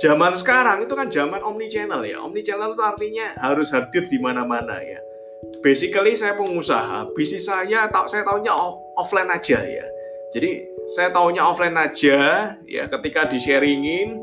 zaman sekarang itu kan zaman omni channel ya. Omni channel itu artinya harus hadir di mana-mana ya. Basically saya pengusaha, bisnis saya tak saya tahunya offline aja ya. Jadi saya tahunya offline aja ya ketika di sharingin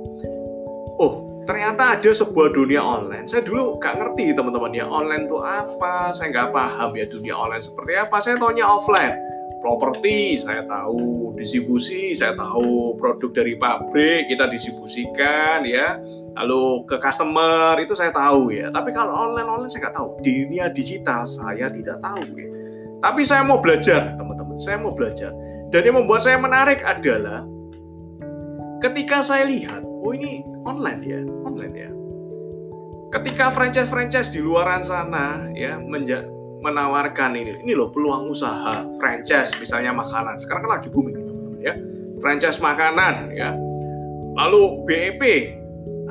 oh ternyata ada sebuah dunia online. Saya dulu gak ngerti teman-teman ya online itu apa, saya nggak paham ya dunia online seperti apa. Saya tahunya offline properti saya tahu, distribusi saya tahu, produk dari pabrik kita distribusikan ya, lalu ke customer itu saya tahu ya. Tapi kalau online online saya nggak tahu, dunia digital saya tidak tahu ya. Tapi saya mau belajar teman-teman, saya mau belajar. Dan yang membuat saya menarik adalah ketika saya lihat, oh ini online ya, online ya. Ketika franchise-franchise di luaran sana ya menawarkan ini ini loh peluang usaha franchise misalnya makanan. Sekarang kan lagi booming gitu ya. Franchise makanan ya. Lalu BEP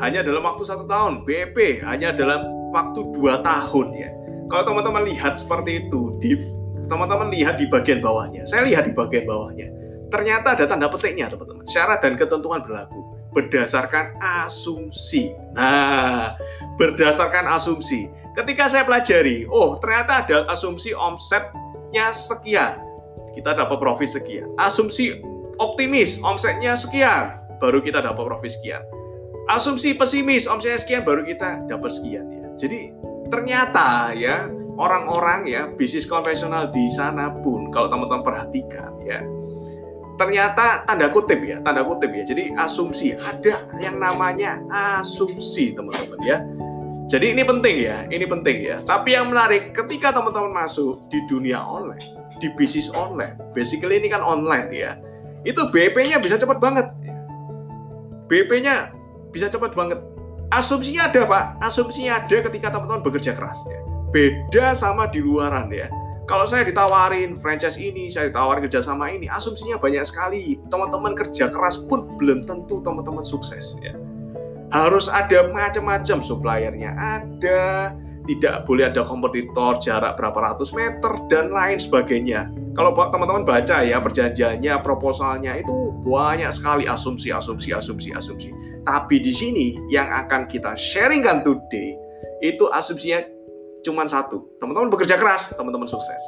hanya dalam waktu satu tahun. BEP hanya dalam waktu dua tahun ya. Kalau teman-teman lihat seperti itu di teman-teman lihat di bagian bawahnya. Saya lihat di bagian bawahnya. Ternyata ada tanda petiknya teman-teman. Syarat dan ketentuan berlaku berdasarkan asumsi nah berdasarkan asumsi Ketika saya pelajari, oh ternyata ada asumsi omsetnya sekian, kita dapat profit sekian. Asumsi optimis, omsetnya sekian, baru kita dapat profit sekian. Asumsi pesimis, omsetnya sekian, baru kita dapat sekian. Ya. Jadi ternyata ya orang-orang ya bisnis konvensional di sana pun kalau teman-teman perhatikan ya ternyata tanda kutip ya tanda kutip ya jadi asumsi ada yang namanya asumsi teman-teman ya jadi ini penting ya, ini penting ya. Tapi yang menarik, ketika teman-teman masuk di dunia online, di bisnis online, basically ini kan online ya, itu BP-nya bisa cepat banget. BP-nya bisa cepat banget. Asumsinya ada pak, asumsinya ada ketika teman-teman bekerja keras. Ya. Beda sama di luaran ya. Kalau saya ditawarin franchise ini, saya ditawarin kerjasama ini, asumsinya banyak sekali. Teman-teman kerja keras pun belum tentu teman-teman sukses ya harus ada macam-macam suppliernya ada tidak boleh ada kompetitor jarak berapa ratus meter dan lain sebagainya. Kalau teman-teman baca ya perjanjiannya, proposalnya itu banyak sekali asumsi, asumsi, asumsi, asumsi. Tapi di sini yang akan kita sharingkan today itu asumsinya cuma satu. Teman-teman bekerja keras, teman-teman sukses.